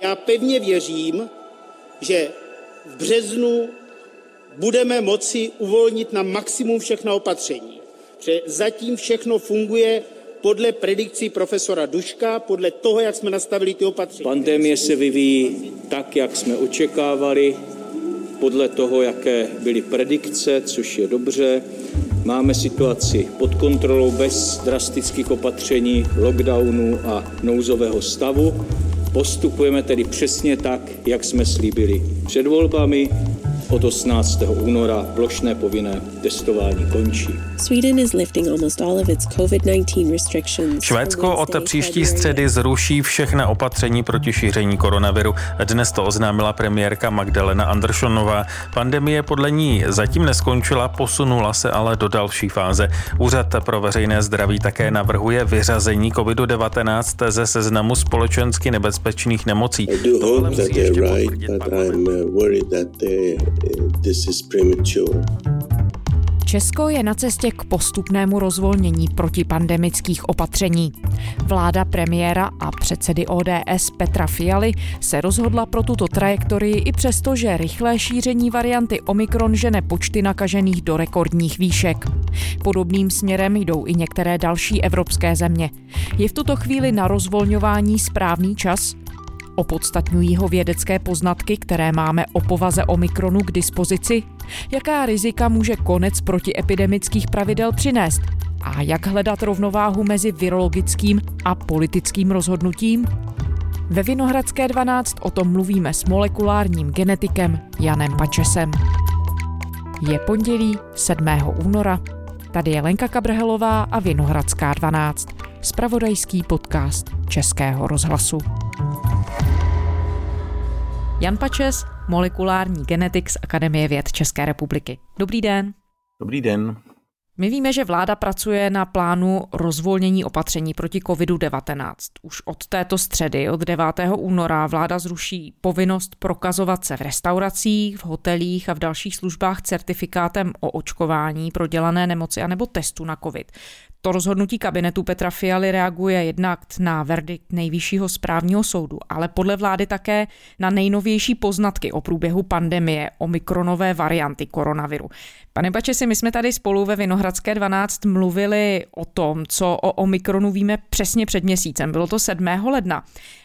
Já pevně věřím, že v březnu budeme moci uvolnit na maximum všechna opatření, protože zatím všechno funguje podle predikcí profesora Duška, podle toho, jak jsme nastavili ty opatření. Pandemie se vyvíjí tak, jak jsme očekávali, podle toho, jaké byly predikce, což je dobře. Máme situaci pod kontrolou bez drastických opatření, lockdownu a nouzového stavu. Postupujeme tedy přesně tak, jak jsme slíbili před volbami od 18. února plošné povinné testování končí. Sweden is lifting almost all of its COVID-19 restrictions. Švédsko od příští středy zruší všechna opatření proti šíření koronaviru. Dnes to oznámila premiérka Magdalena Andersonová. Pandemie podle ní zatím neskončila, posunula se ale do další fáze. Úřad pro veřejné zdraví také navrhuje vyřazení COVID-19 ze seznamu společensky nebezpečných nemocí. This is premature. Česko je na cestě k postupnému rozvolnění protipandemických opatření. Vláda premiéra a předsedy ODS Petra Fialy se rozhodla pro tuto trajektorii i přesto, že rychlé šíření varianty Omikron žene počty nakažených do rekordních výšek. Podobným směrem jdou i některé další evropské země. Je v tuto chvíli na rozvolňování správný čas? Opodstatňují ho vědecké poznatky, které máme o povaze Omikronu k dispozici? Jaká rizika může konec protiepidemických pravidel přinést? A jak hledat rovnováhu mezi virologickým a politickým rozhodnutím? Ve Vinohradské 12 o tom mluvíme s molekulárním genetikem Janem Pačesem. Je pondělí 7. února. Tady je Lenka Kabrhelová a Vinohradská 12, spravodajský podcast Českého rozhlasu. Jan Pačes, molekulární genetik z Akademie věd České republiky. Dobrý den. Dobrý den. My víme, že vláda pracuje na plánu rozvolnění opatření proti COVID-19. Už od této středy, od 9. února, vláda zruší povinnost prokazovat se v restauracích, v hotelích a v dalších službách certifikátem o očkování pro dělané nemoci anebo testu na COVID. To rozhodnutí kabinetu Petra Fialy reaguje jednak na verdikt nejvyššího správního soudu, ale podle vlády také na nejnovější poznatky o průběhu pandemie omikronové varianty koronaviru. Pane Bačesi, my jsme tady spolu ve Vinohradské 12 mluvili o tom, co o omikronu víme přesně před měsícem. Bylo to 7. ledna.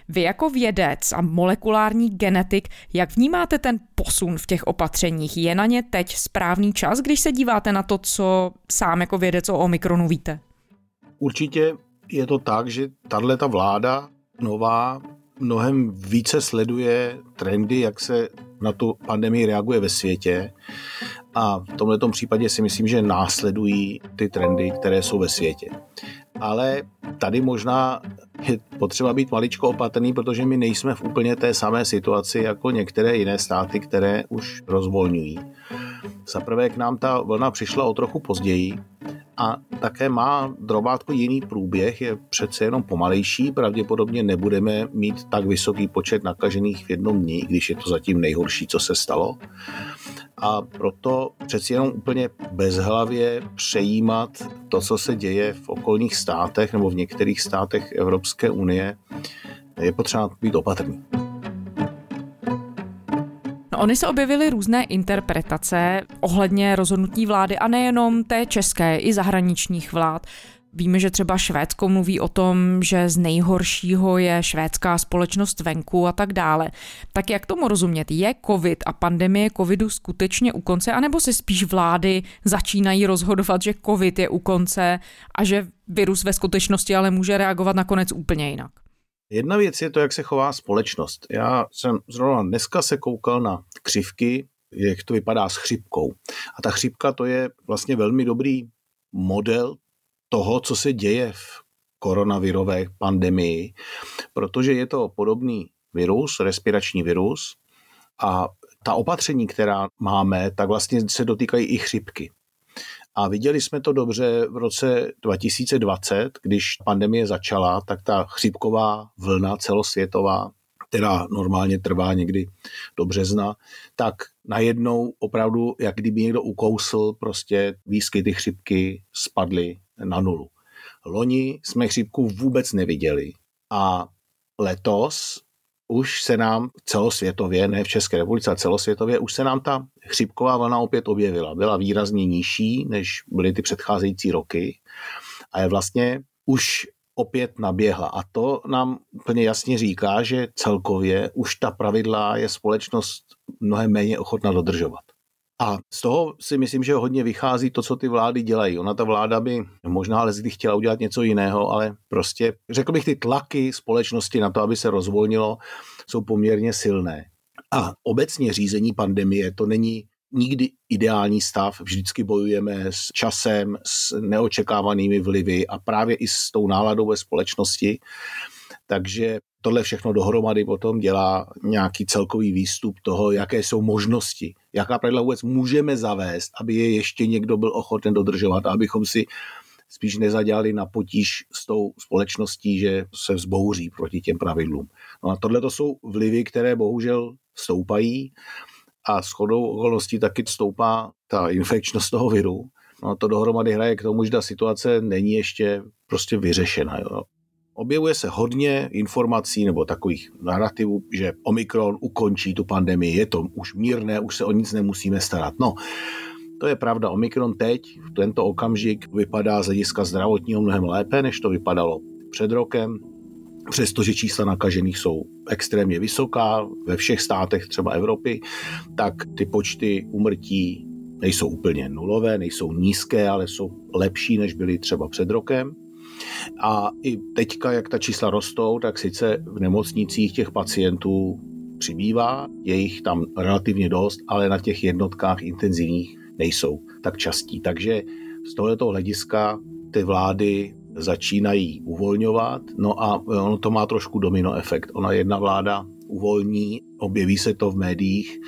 Vy jako vědec a molekulární genetik, jak vnímáte ten posun v těch opatřeních? Je na ně teď správný čas, když se díváte na to, co sám jako vědec o omikronu víte? Určitě je to tak, že tahle ta vláda nová mnohem více sleduje trendy, jak se na tu pandemii reaguje ve světě a v tomto případě si myslím, že následují ty trendy, které jsou ve světě. Ale tady možná je potřeba být maličko opatrný, protože my nejsme v úplně té samé situaci jako některé jiné státy, které už rozvolňují. Zaprvé k nám ta vlna přišla o trochu později, a také má drobátko jiný průběh, je přece jenom pomalejší, pravděpodobně nebudeme mít tak vysoký počet nakažených v jednom dní, když je to zatím nejhorší, co se stalo. A proto přeci jenom úplně bezhlavě přejímat to, co se děje v okolních státech nebo v některých státech Evropské unie, je potřeba být opatrný. Ony se objevily různé interpretace ohledně rozhodnutí vlády a nejenom té české, i zahraničních vlád. Víme, že třeba Švédsko mluví o tom, že z nejhoršího je švédská společnost venku a tak dále. Tak jak tomu rozumět? Je covid a pandemie covidu skutečně u konce, anebo se spíš vlády začínají rozhodovat, že covid je u konce a že virus ve skutečnosti ale může reagovat nakonec úplně jinak? Jedna věc je to, jak se chová společnost. Já jsem zrovna dneska se koukal na křivky, jak to vypadá s chřipkou. A ta chřipka to je vlastně velmi dobrý model toho, co se děje v koronavirové pandemii, protože je to podobný virus, respirační virus a ta opatření, která máme, tak vlastně se dotýkají i chřipky. A viděli jsme to dobře v roce 2020, když pandemie začala, tak ta chřipková vlna celosvětová, která normálně trvá někdy do března, tak najednou opravdu, jak kdyby někdo ukousl, prostě výskyty chřipky spadly na nulu. Loni jsme chřipku vůbec neviděli a letos už se nám celosvětově, ne v České republice, ale celosvětově, už se nám ta chřipková vlna opět objevila. Byla výrazně nižší, než byly ty předcházející roky a je vlastně už opět naběhla. A to nám plně jasně říká, že celkově už ta pravidla je společnost mnohem méně ochotná dodržovat. A z toho si myslím, že hodně vychází to, co ty vlády dělají. Ona ta vláda by možná ale chtěla udělat něco jiného, ale prostě řekl bych, ty tlaky společnosti na to, aby se rozvolnilo, jsou poměrně silné. A obecně řízení pandemie to není nikdy ideální stav, vždycky bojujeme s časem, s neočekávanými vlivy a právě i s tou náladou ve společnosti. Takže tohle všechno dohromady potom dělá nějaký celkový výstup toho, jaké jsou možnosti, jaká pravidla vůbec můžeme zavést, aby je ještě někdo byl ochoten dodržovat, abychom si spíš nezadělali na potíž s tou společností, že se vzbouří proti těm pravidlům. No a tohle to jsou vlivy, které bohužel stoupají a s chodou okolností taky stoupá ta infekčnost toho viru. No to dohromady hraje k tomu, že ta situace není ještě prostě vyřešena. Jo. Objevuje se hodně informací nebo takových narrativů, že Omikron ukončí tu pandemii, je to už mírné, už se o nic nemusíme starat. No, to je pravda. Omikron teď, v tento okamžik, vypadá z hlediska zdravotního mnohem lépe, než to vypadalo před rokem. Přestože čísla nakažených jsou extrémně vysoká ve všech státech třeba Evropy, tak ty počty umrtí nejsou úplně nulové, nejsou nízké, ale jsou lepší, než byly třeba před rokem. A i teďka, jak ta čísla rostou, tak sice v nemocnicích těch pacientů přibývá, je jich tam relativně dost, ale na těch jednotkách intenzivních nejsou tak častí. Takže z tohoto hlediska ty vlády začínají uvolňovat, no a ono to má trošku domino efekt. Ona jedna vláda uvolní, objeví se to v médiích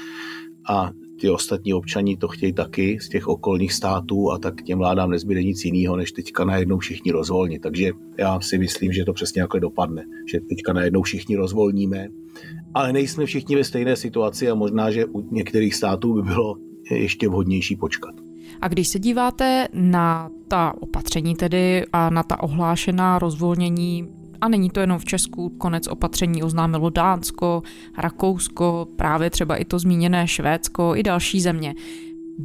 a ty ostatní občani to chtějí taky z těch okolních států a tak těm vládám nezbyde nic jiného, než teďka najednou všichni rozvolní. Takže já si myslím, že to přesně takhle dopadne, že teďka najednou všichni rozvolníme, ale nejsme všichni ve stejné situaci a možná, že u některých států by bylo ještě vhodnější počkat. A když se díváte na ta opatření tedy a na ta ohlášená rozvolnění a není to jenom v Česku, konec opatření oznámilo Dánsko, Rakousko, právě třeba i to zmíněné Švédsko i další země.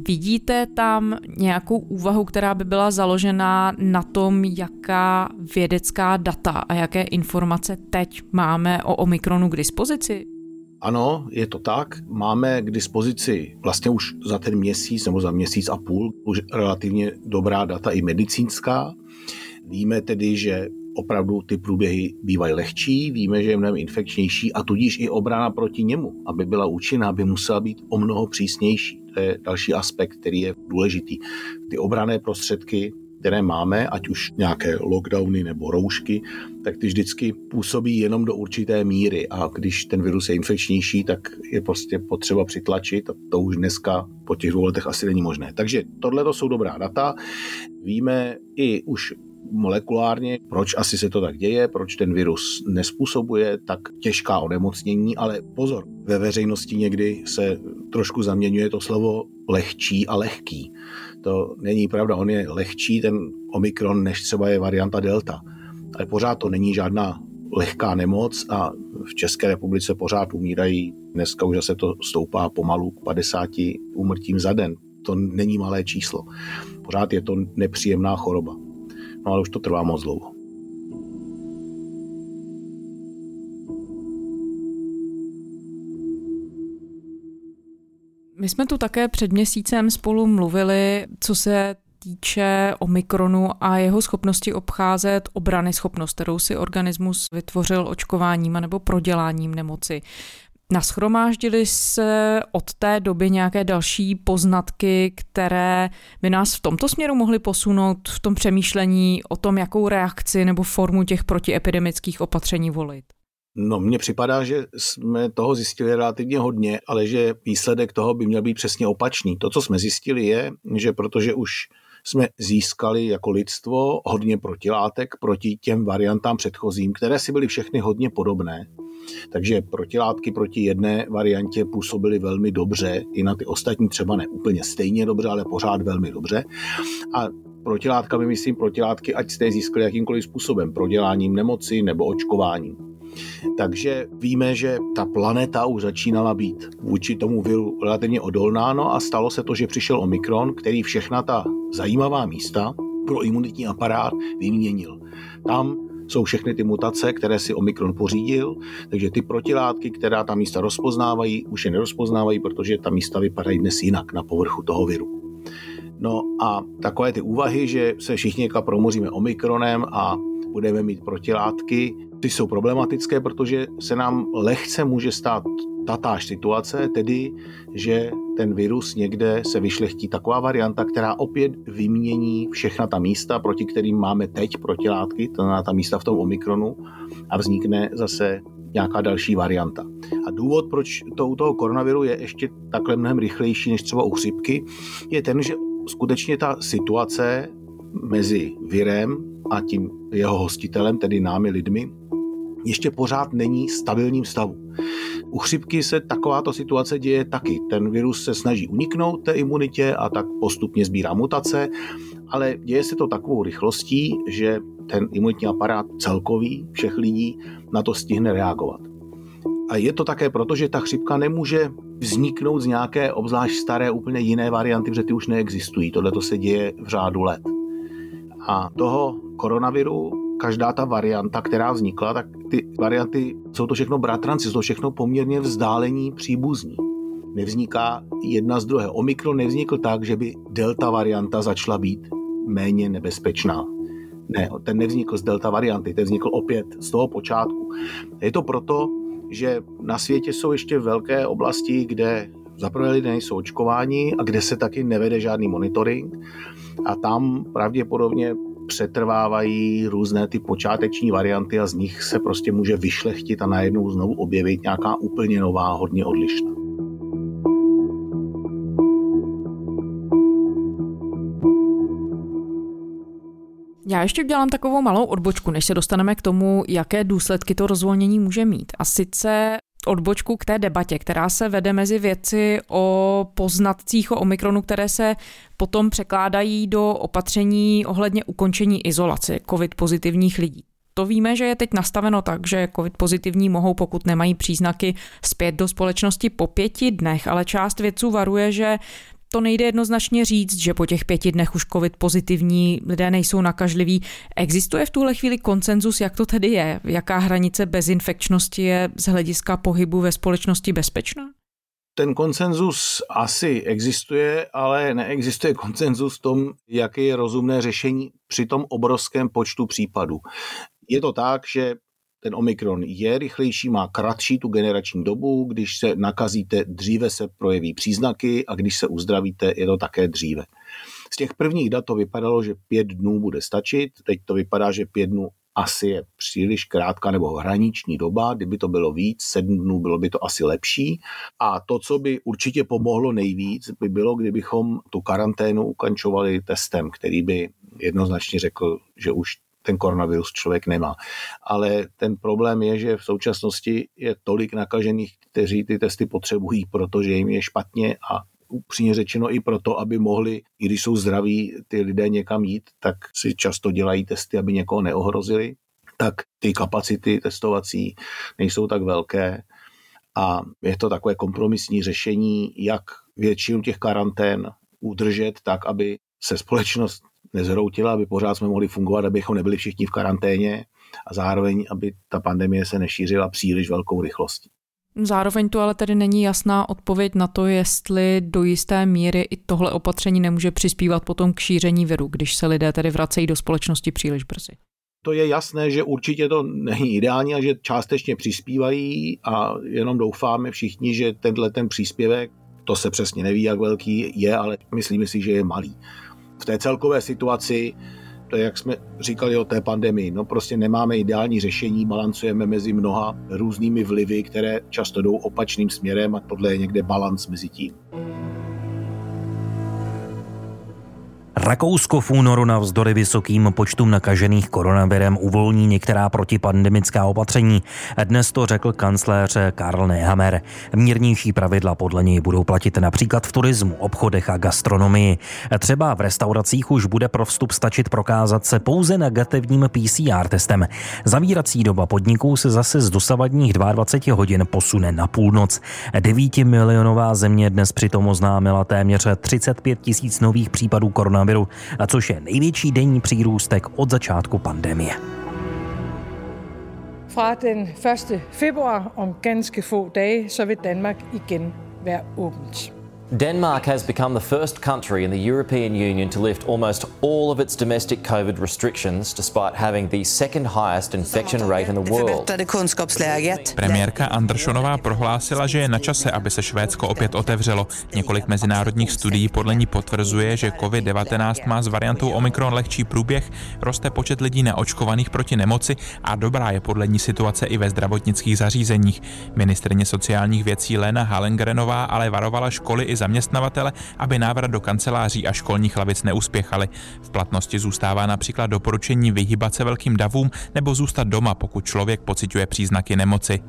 Vidíte tam nějakou úvahu, která by byla založena na tom, jaká vědecká data a jaké informace teď máme o Omikronu k dispozici? Ano, je to tak. Máme k dispozici vlastně už za ten měsíc nebo za měsíc a půl už relativně dobrá data i medicínská. Víme tedy, že opravdu ty průběhy bývají lehčí, víme, že je mnohem infekčnější a tudíž i obrana proti němu, aby byla účinná, by musela být o mnoho přísnější. To je další aspekt, který je důležitý. Ty obrané prostředky, které máme, ať už nějaké lockdowny nebo roušky, tak ty vždycky působí jenom do určité míry a když ten virus je infekčnější, tak je prostě potřeba přitlačit a to už dneska po těch dvou letech asi není možné. Takže tohle to jsou dobrá data. Víme i už molekulárně, proč asi se to tak děje, proč ten virus nespůsobuje tak těžká onemocnění, ale pozor, ve veřejnosti někdy se trošku zaměňuje to slovo lehčí a lehký. To není pravda, on je lehčí, ten Omikron, než třeba je varianta Delta. Ale pořád to není žádná lehká nemoc a v České republice pořád umírají, dneska už zase to stoupá pomalu k 50 úmrtím za den. To není malé číslo. Pořád je to nepříjemná choroba. No ale už to trvá moc dlouho. My jsme tu také před měsícem spolu mluvili, co se týče Omikronu a jeho schopnosti obcházet obrany schopnost, kterou si organismus vytvořil očkováním nebo proděláním nemoci. Naschromáždili se od té doby nějaké další poznatky, které by nás v tomto směru mohly posunout v tom přemýšlení o tom, jakou reakci nebo formu těch protiepidemických opatření volit? No, mně připadá, že jsme toho zjistili relativně hodně, ale že výsledek toho by měl být přesně opačný. To, co jsme zjistili, je, že protože už jsme získali jako lidstvo hodně protilátek proti těm variantám předchozím, které si byly všechny hodně podobné, takže protilátky proti jedné variantě působily velmi dobře, i na ty ostatní třeba ne úplně stejně dobře, ale pořád velmi dobře. A protilátkami myslím protilátky, ať jste je získali jakýmkoliv způsobem, proděláním nemoci nebo očkováním. Takže víme, že ta planeta už začínala být vůči tomu viru relativně odolná, no a stalo se to, že přišel Omikron, který všechna ta zajímavá místa pro imunitní aparát vyměnil. Tam jsou všechny ty mutace, které si Omikron pořídil, takže ty protilátky, která ta místa rozpoznávají, už je nerozpoznávají, protože ta místa vypadají dnes jinak na povrchu toho viru. No a takové ty úvahy, že se všichni promoříme Omikronem a budeme mít protilátky, ty jsou problematické, protože se nám lehce může stát tatáž situace, tedy, že ten virus někde se vyšlechtí taková varianta, která opět vymění všechna ta místa, proti kterým máme teď protilátky, to znamená ta místa v tom Omikronu a vznikne zase nějaká další varianta. A důvod, proč to u toho koronaviru je ještě takhle mnohem rychlejší než třeba u chřipky, je ten, že skutečně ta situace mezi virem a tím jeho hostitelem, tedy námi lidmi, ještě pořád není stabilním stavu. U chřipky se takováto situace děje taky. Ten virus se snaží uniknout té imunitě a tak postupně sbírá mutace, ale děje se to takovou rychlostí, že ten imunitní aparát celkový všech lidí na to stihne reagovat. A je to také proto, že ta chřipka nemůže vzniknout z nějaké obzvlášť staré, úplně jiné varianty, protože ty už neexistují. Tohle to se děje v řádu let. A toho koronaviru, každá ta varianta, která vznikla, tak ty varianty jsou to všechno bratranci, jsou to všechno poměrně vzdálení příbuzní. Nevzniká jedna z druhé. Omikron nevznikl tak, že by delta varianta začala být méně nebezpečná. Ne, ten nevznikl z delta varianty, ten vznikl opět z toho počátku. Je to proto, že na světě jsou ještě velké oblasti, kde zaprvé lidé nejsou očkováni a kde se taky nevede žádný monitoring a tam pravděpodobně přetrvávají různé ty počáteční varianty a z nich se prostě může vyšlechtit a najednou znovu objevit nějaká úplně nová, hodně odlišná. Já ještě udělám takovou malou odbočku, než se dostaneme k tomu, jaké důsledky to rozvolnění může mít. A sice odbočku k té debatě, která se vede mezi věci o poznatcích o Omikronu, které se potom překládají do opatření ohledně ukončení izolace COVID pozitivních lidí. To víme, že je teď nastaveno tak, že COVID pozitivní mohou, pokud nemají příznaky, zpět do společnosti po pěti dnech, ale část vědců varuje, že to nejde jednoznačně říct, že po těch pěti dnech už covid pozitivní lidé nejsou nakažliví. Existuje v tuhle chvíli koncenzus, jak to tedy je? Jaká hranice bezinfekčnosti je z hlediska pohybu ve společnosti bezpečná? Ten konsenzus asi existuje, ale neexistuje konsenzus v tom, jaké je rozumné řešení při tom obrovském počtu případů. Je to tak, že ten Omikron je rychlejší, má kratší tu generační dobu, když se nakazíte, dříve se projeví příznaky a když se uzdravíte, je to také dříve. Z těch prvních dat to vypadalo, že pět dnů bude stačit, teď to vypadá, že pět dnů asi je příliš krátká nebo hraniční doba, kdyby to bylo víc, sedm dnů bylo by to asi lepší. A to, co by určitě pomohlo nejvíc, by bylo, kdybychom tu karanténu ukončovali testem, který by jednoznačně řekl, že už ten koronavirus člověk nemá. Ale ten problém je, že v současnosti je tolik nakažených, kteří ty testy potřebují, protože jim je špatně a upřímně řečeno i proto, aby mohli, i když jsou zdraví, ty lidé někam jít, tak si často dělají testy, aby někoho neohrozili, tak ty kapacity testovací nejsou tak velké a je to takové kompromisní řešení, jak většinu těch karantén udržet tak, aby se společnost nezhroutila, aby pořád jsme mohli fungovat, abychom nebyli všichni v karanténě a zároveň, aby ta pandemie se nešířila příliš velkou rychlostí. Zároveň tu ale tedy není jasná odpověď na to, jestli do jisté míry i tohle opatření nemůže přispívat potom k šíření viru, když se lidé tedy vracejí do společnosti příliš brzy. To je jasné, že určitě to není ideální a že částečně přispívají a jenom doufáme všichni, že tenhle ten příspěvek, to se přesně neví, jak velký je, ale myslíme si, že je malý v té celkové situaci, to je, jak jsme říkali o té pandemii, no prostě nemáme ideální řešení, balancujeme mezi mnoha různými vlivy, které často jdou opačným směrem a tohle je někde balans mezi tím. Rakousko v únoru navzdory vysokým počtům nakažených koronavirem uvolní některá protipandemická opatření. Dnes to řekl kancléř Karl Nehammer. Mírnější pravidla podle něj budou platit například v turismu, obchodech a gastronomii. Třeba v restauracích už bude pro vstup stačit prokázat se pouze negativním PCR testem. Zavírací doba podniků se zase z dosavadních 22 hodin posune na půlnoc. 9 milionová země dnes přitom oznámila téměř 35 tisíc nových případů koronaviru koronaviru, což je největší denní přírůstek od začátku pandemie. Fra den 1. februar om ganske få dage, så vil Danmark igen være åbent. Denmark has become the first country in the European Union to lift almost all of its domestic COVID restrictions, despite having the second highest infection rate in the world. Premiérka Andersonová prohlásila, že je na čase, aby se Švédsko opět otevřelo. Několik mezinárodních studií podle ní potvrzuje, že COVID-19 má s variantou Omikron lehčí průběh, roste počet lidí neočkovaných proti nemoci a dobrá je podle ní situace i ve zdravotnických zařízeních. Ministrně sociálních věcí Lena Hallengrenová ale varovala školy i zaměstnavatele, aby návrat do kanceláří a školních lavic neuspěchali. V platnosti zůstává například doporučení vyhybat se velkým davům nebo zůstat doma, pokud člověk pociťuje příznaky nemoci.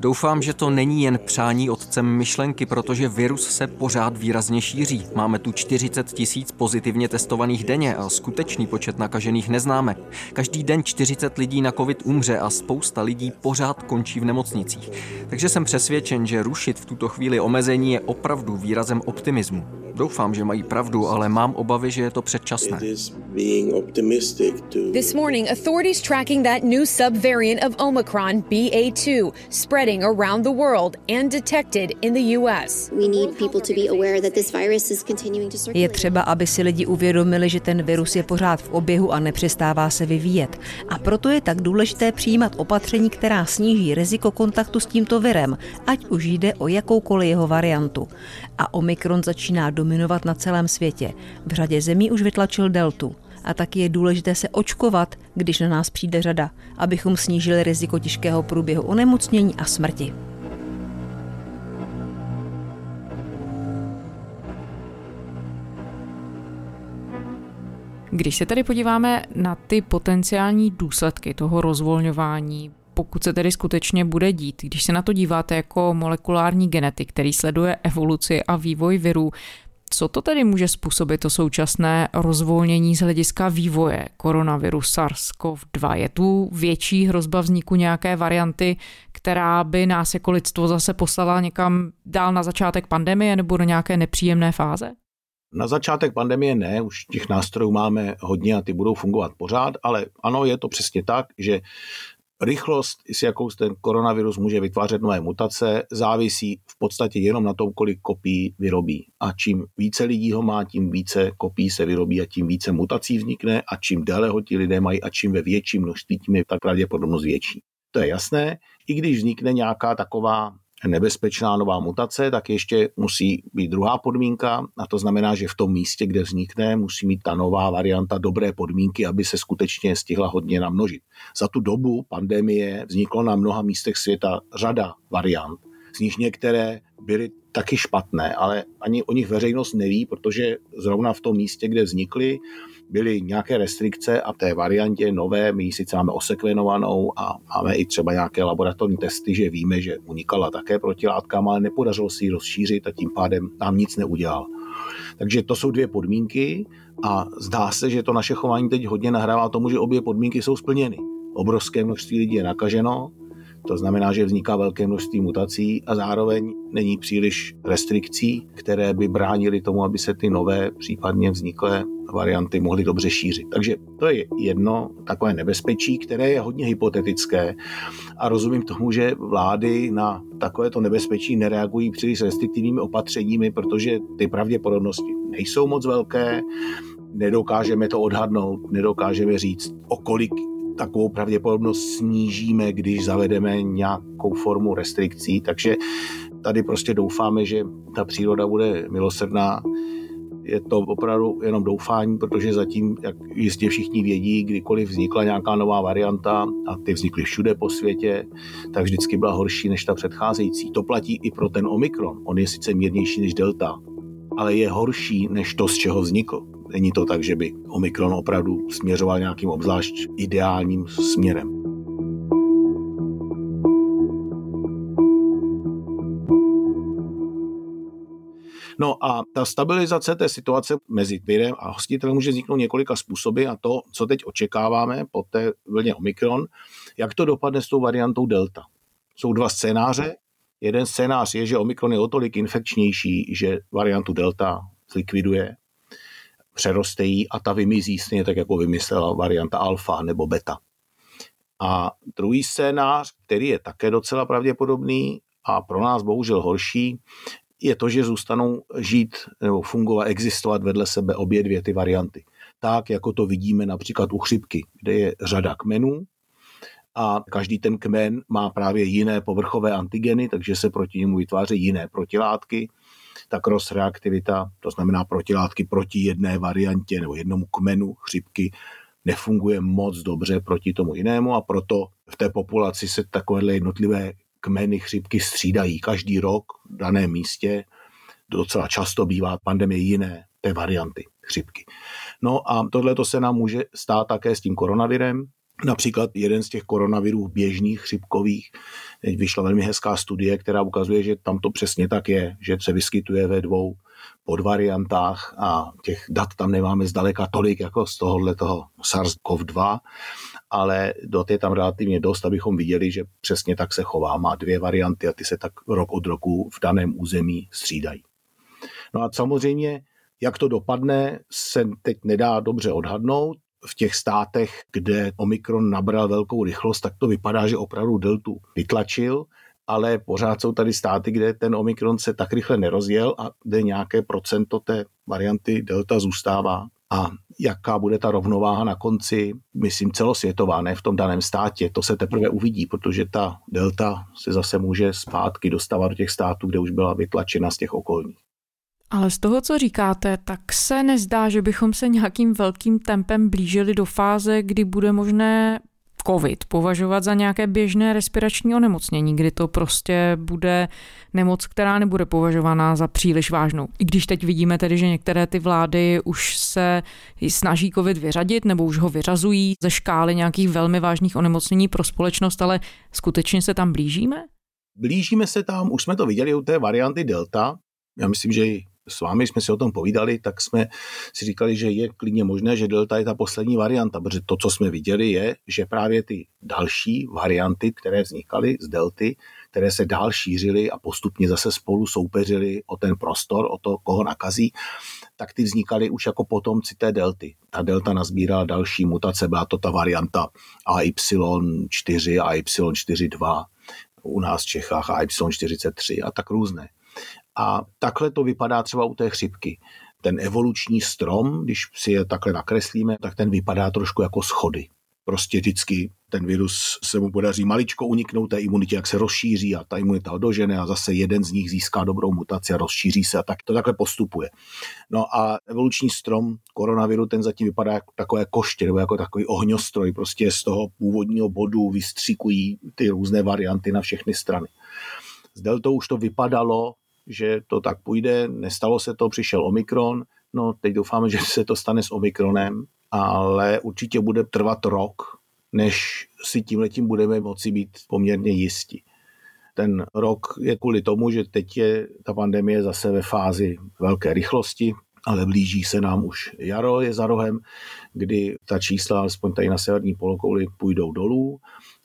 Doufám, že to není jen přání otcem myšlenky, protože virus se pořád výrazně šíří. Máme tu 40 tisíc pozitivně testovaných denně a skutečný počet nakažených neznáme. Každý den 40 lidí na covid umře a spousta lidí pořád končí v nemocnicích. Takže jsem přesvědčen, že rušit v tuto chvíli omezení je opravdu výrazem optimismu. Doufám, že mají pravdu, ale mám obavy, že je to předčasné. This morning, authorities tracking that new subvariant of Omicron, BA2, spreading around the world and detected in the US. We need people to be aware that this virus is continuing to circulate. Je třeba, aby si lidi uvědomili, že ten virus je pořád v oběhu a nepřestává se vyvíjet. A proto je tak důležité přijímat opatření, která sníží riziko kontaktu s tímto virem, ať už jde o jakoukoliv jeho variantu. A Omikron začíná dominovat na celém světě. V řadě zemí už vytlačil deltu a taky je důležité se očkovat, když na nás přijde řada, abychom snížili riziko těžkého průběhu onemocnění a smrti. Když se tedy podíváme na ty potenciální důsledky toho rozvolňování, pokud se tedy skutečně bude dít, když se na to díváte jako molekulární genetik, který sleduje evoluci a vývoj virů, co to tedy může způsobit to současné rozvolnění z hlediska vývoje koronaviru SARS-CoV-2? Je tu větší hrozba vzniku nějaké varianty, která by nás jako lidstvo zase poslala někam dál na začátek pandemie nebo do nějaké nepříjemné fáze? Na začátek pandemie ne, už těch nástrojů máme hodně a ty budou fungovat pořád, ale ano, je to přesně tak, že Rychlost, s jakou ten koronavirus může vytvářet nové mutace, závisí v podstatě jenom na tom, kolik kopií vyrobí. A čím více lidí ho má, tím více kopií se vyrobí a tím více mutací vznikne a čím déle ho ti lidé mají a čím ve větším množství, tím je ta pravděpodobnost větší. To je jasné, i když vznikne nějaká taková nebezpečná nová mutace, tak ještě musí být druhá podmínka a to znamená, že v tom místě, kde vznikne, musí mít ta nová varianta dobré podmínky, aby se skutečně stihla hodně namnožit. Za tu dobu pandemie vzniklo na mnoha místech světa řada variant, z nich některé byly taky špatné, ale ani o nich veřejnost neví, protože zrovna v tom místě, kde vznikly, byly nějaké restrikce a té variantě nové, my ji sice máme osekvenovanou a máme i třeba nějaké laboratorní testy, že víme, že unikala také protilátkám, ale nepodařilo si ji rozšířit a tím pádem nám nic neudělal. Takže to jsou dvě podmínky a zdá se, že to naše chování teď hodně nahrává tomu, že obě podmínky jsou splněny. Obrovské množství lidí je nakaženo, to znamená, že vzniká velké množství mutací a zároveň není příliš restrikcí, které by bránily tomu, aby se ty nové, případně vzniklé varianty mohly dobře šířit. Takže to je jedno takové nebezpečí, které je hodně hypotetické a rozumím tomu, že vlády na takovéto nebezpečí nereagují příliš restriktivními opatřeními, protože ty pravděpodobnosti nejsou moc velké, nedokážeme to odhadnout, nedokážeme říct, o kolik takovou pravděpodobnost snížíme, když zavedeme nějakou formu restrikcí. Takže tady prostě doufáme, že ta příroda bude milosrdná je to opravdu jenom doufání, protože zatím, jak jistě všichni vědí, kdykoliv vznikla nějaká nová varianta a ty vznikly všude po světě, tak vždycky byla horší než ta předcházející. To platí i pro ten Omikron. On je sice mírnější než Delta, ale je horší než to, z čeho vznikl. Není to tak, že by Omikron opravdu směřoval nějakým obzvlášť ideálním směrem. No a ta stabilizace té situace mezi virem a hostitelem může vzniknout několika způsoby a to, co teď očekáváme po té vlně Omikron, jak to dopadne s tou variantou Delta. Jsou dva scénáře. Jeden scénář je, že Omikron je o tolik infekčnější, že variantu Delta zlikviduje, přeroste jí a ta vymizí stejně tak, jako vymyslela varianta alfa nebo beta. A druhý scénář, který je také docela pravděpodobný a pro nás bohužel horší, je to, že zůstanou žít nebo fungovat, existovat vedle sebe obě dvě ty varianty. Tak, jako to vidíme například u chřipky, kde je řada kmenů a každý ten kmen má právě jiné povrchové antigeny, takže se proti němu vytvářejí jiné protilátky. Ta cross-reaktivita, to znamená protilátky proti jedné variantě nebo jednomu kmenu chřipky, nefunguje moc dobře proti tomu jinému a proto v té populaci se takovéhle jednotlivé kmeny chřipky střídají každý rok v daném místě. Docela často bývá pandemie jiné té varianty chřipky. No a tohle se nám může stát také s tím koronavirem. Například jeden z těch koronavirů běžných chřipkových, teď vyšla velmi hezká studie, která ukazuje, že tam to přesně tak je, že se vyskytuje ve dvou podvariantách a těch dat tam nemáme zdaleka tolik jako z tohohle toho SARS-CoV-2, ale dot je tam relativně dost, abychom viděli, že přesně tak se chová. Má dvě varianty a ty se tak rok od roku v daném území střídají. No a samozřejmě, jak to dopadne, se teď nedá dobře odhadnout. V těch státech, kde Omikron nabral velkou rychlost, tak to vypadá, že opravdu deltu vytlačil, ale pořád jsou tady státy, kde ten Omikron se tak rychle nerozjel a kde nějaké procento té varianty delta zůstává a jaká bude ta rovnováha na konci, myslím celosvětová, ne v tom daném státě, to se teprve uvidí, protože ta delta se zase může zpátky dostávat do těch států, kde už byla vytlačena z těch okolních. Ale z toho, co říkáte, tak se nezdá, že bychom se nějakým velkým tempem blížili do fáze, kdy bude možné COVID považovat za nějaké běžné respirační onemocnění, kdy to prostě bude nemoc, která nebude považovaná za příliš vážnou. I když teď vidíme tedy, že některé ty vlády už se snaží COVID vyřadit nebo už ho vyřazují ze škály nějakých velmi vážných onemocnění pro společnost, ale skutečně se tam blížíme? Blížíme se tam, už jsme to viděli u té varianty Delta. Já myslím, že s vámi jsme si o tom povídali, tak jsme si říkali, že je klidně možné, že delta je ta poslední varianta, protože to, co jsme viděli, je, že právě ty další varianty, které vznikaly z delty, které se dál šířily a postupně zase spolu soupeřily o ten prostor, o to, koho nakazí, tak ty vznikaly už jako potomci té delty. Ta delta nazbírala další mutace, byla to ta varianta AY4 a AY42, u nás v Čechách AY43 a tak různé. A takhle to vypadá třeba u té chřipky. Ten evoluční strom, když si je takhle nakreslíme, tak ten vypadá trošku jako schody. Prostě vždycky ten virus se mu podaří maličko uniknout té imunitě, jak se rozšíří a ta imunita odožene a zase jeden z nich získá dobrou mutaci a rozšíří se a tak to takhle postupuje. No a evoluční strom koronaviru, ten zatím vypadá jako takové koště nebo jako takový ohňostroj, prostě z toho původního bodu vystříkují ty různé varianty na všechny strany. S deltou už to vypadalo že to tak půjde, nestalo se to, přišel Omikron, no teď doufáme, že se to stane s Omikronem, ale určitě bude trvat rok, než si tímhletím budeme moci být poměrně jistí. Ten rok je kvůli tomu, že teď je ta pandemie zase ve fázi velké rychlosti, ale blíží se nám už jaro, je za rohem, kdy ta čísla, alespoň tady na severní polokouli, půjdou dolů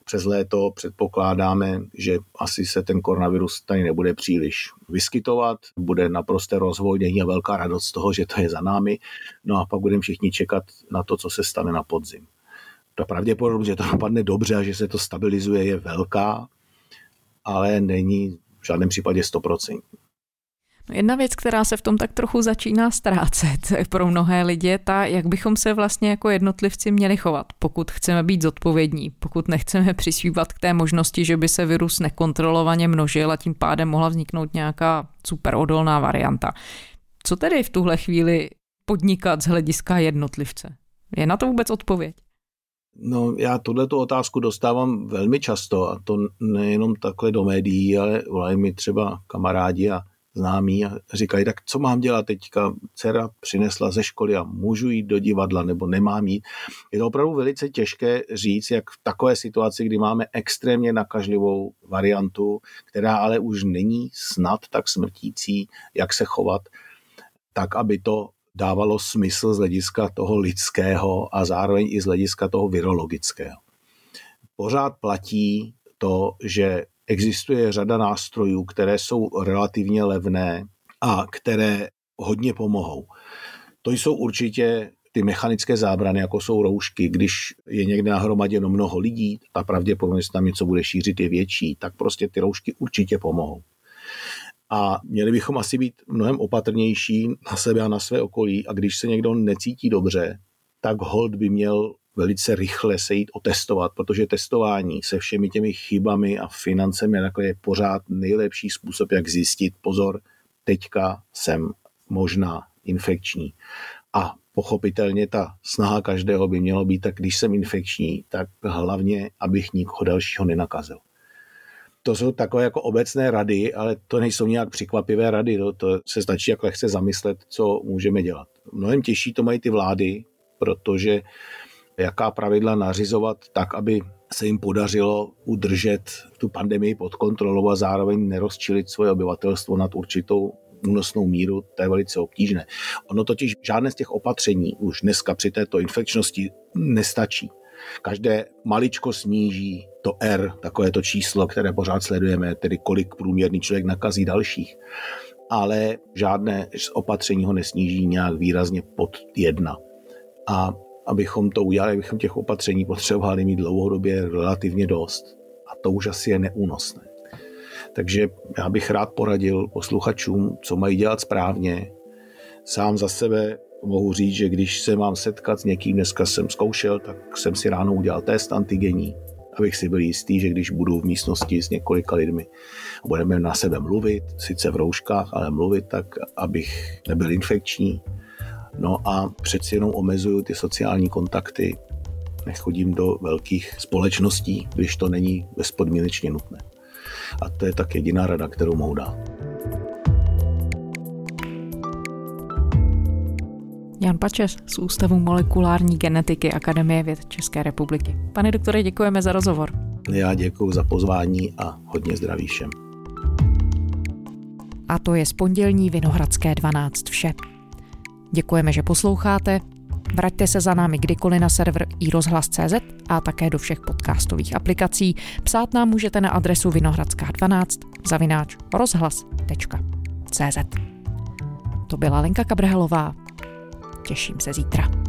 přes léto předpokládáme, že asi se ten koronavirus tady nebude příliš vyskytovat, bude naprosté rozvolnění a velká radost z toho, že to je za námi, no a pak budeme všichni čekat na to, co se stane na podzim. Ta pravděpodobnost, že to dopadne dobře a že se to stabilizuje, je velká, ale není v žádném případě 100%. Jedna věc, která se v tom tak trochu začíná ztrácet pro mnohé lidi, je ta, jak bychom se vlastně jako jednotlivci měli chovat, pokud chceme být zodpovědní, pokud nechceme přispívat k té možnosti, že by se virus nekontrolovaně množil a tím pádem mohla vzniknout nějaká super odolná varianta. Co tedy v tuhle chvíli podnikat z hlediska jednotlivce? Je na to vůbec odpověď? No, já tuhle tu otázku dostávám velmi často a to nejenom takhle do médií, ale volají mi třeba kamarádi a známí a říkají, tak co mám dělat teďka? Dcera přinesla ze školy a můžu jít do divadla nebo nemám jít. Je to opravdu velice těžké říct, jak v takové situaci, kdy máme extrémně nakažlivou variantu, která ale už není snad tak smrtící, jak se chovat, tak aby to dávalo smysl z hlediska toho lidského a zároveň i z hlediska toho virologického. Pořád platí to, že existuje řada nástrojů, které jsou relativně levné a které hodně pomohou. To jsou určitě ty mechanické zábrany, jako jsou roušky. Když je někde nahromaděno mnoho lidí, ta pravděpodobnost, že tam něco bude šířit, je větší, tak prostě ty roušky určitě pomohou. A měli bychom asi být mnohem opatrnější na sebe a na své okolí. A když se někdo necítí dobře, tak hold by měl velice rychle se jít otestovat, protože testování se všemi těmi chybami a financemi takhle je pořád nejlepší způsob, jak zjistit, pozor, teďka jsem možná infekční. A pochopitelně ta snaha každého by mělo být, tak když jsem infekční, tak hlavně, abych nikoho dalšího nenakazil to jsou takové jako obecné rady, ale to nejsou nějak překvapivé rady, to, to se stačí jako lehce zamyslet, co můžeme dělat. Mnohem těžší to mají ty vlády, protože jaká pravidla nařizovat tak, aby se jim podařilo udržet tu pandemii pod kontrolou a zároveň nerozčilit svoje obyvatelstvo nad určitou únosnou míru, to je velice obtížné. Ono totiž žádné z těch opatření už dneska při této infekčnosti nestačí. Každé maličko sníží to R, takové to číslo, které pořád sledujeme, tedy kolik průměrný člověk nakazí dalších. Ale žádné z opatření ho nesníží nějak výrazně pod jedna. A abychom to udělali, abychom těch opatření potřebovali mít dlouhodobě relativně dost. A to už asi je neúnosné. Takže já bych rád poradil posluchačům, co mají dělat správně. Sám za sebe mohu říct, že když se mám setkat s někým, dneska jsem zkoušel, tak jsem si ráno udělal test antigenní, abych si byl jistý, že když budu v místnosti s několika lidmi, budeme na sebe mluvit, sice v rouškách, ale mluvit tak, abych nebyl infekční. No a přeci jenom omezuju ty sociální kontakty, nechodím do velkých společností, když to není bezpodmínečně nutné. A to je tak jediná rada, kterou mohu dát. Jan Pačes z Ústavu molekulární genetiky Akademie věd České republiky. Pane doktore, děkujeme za rozhovor. Já děkuji za pozvání a hodně zdraví všem. A to je z pondělní Vinohradské 12 vše. Děkujeme, že posloucháte. Vraťte se za námi kdykoliv na server iRozhlas.cz a také do všech podcastových aplikací. Psát nám můžete na adresu vinohradská12 zavináč rozhlas.cz To byla Lenka Kabrhelová. Těším se zítra.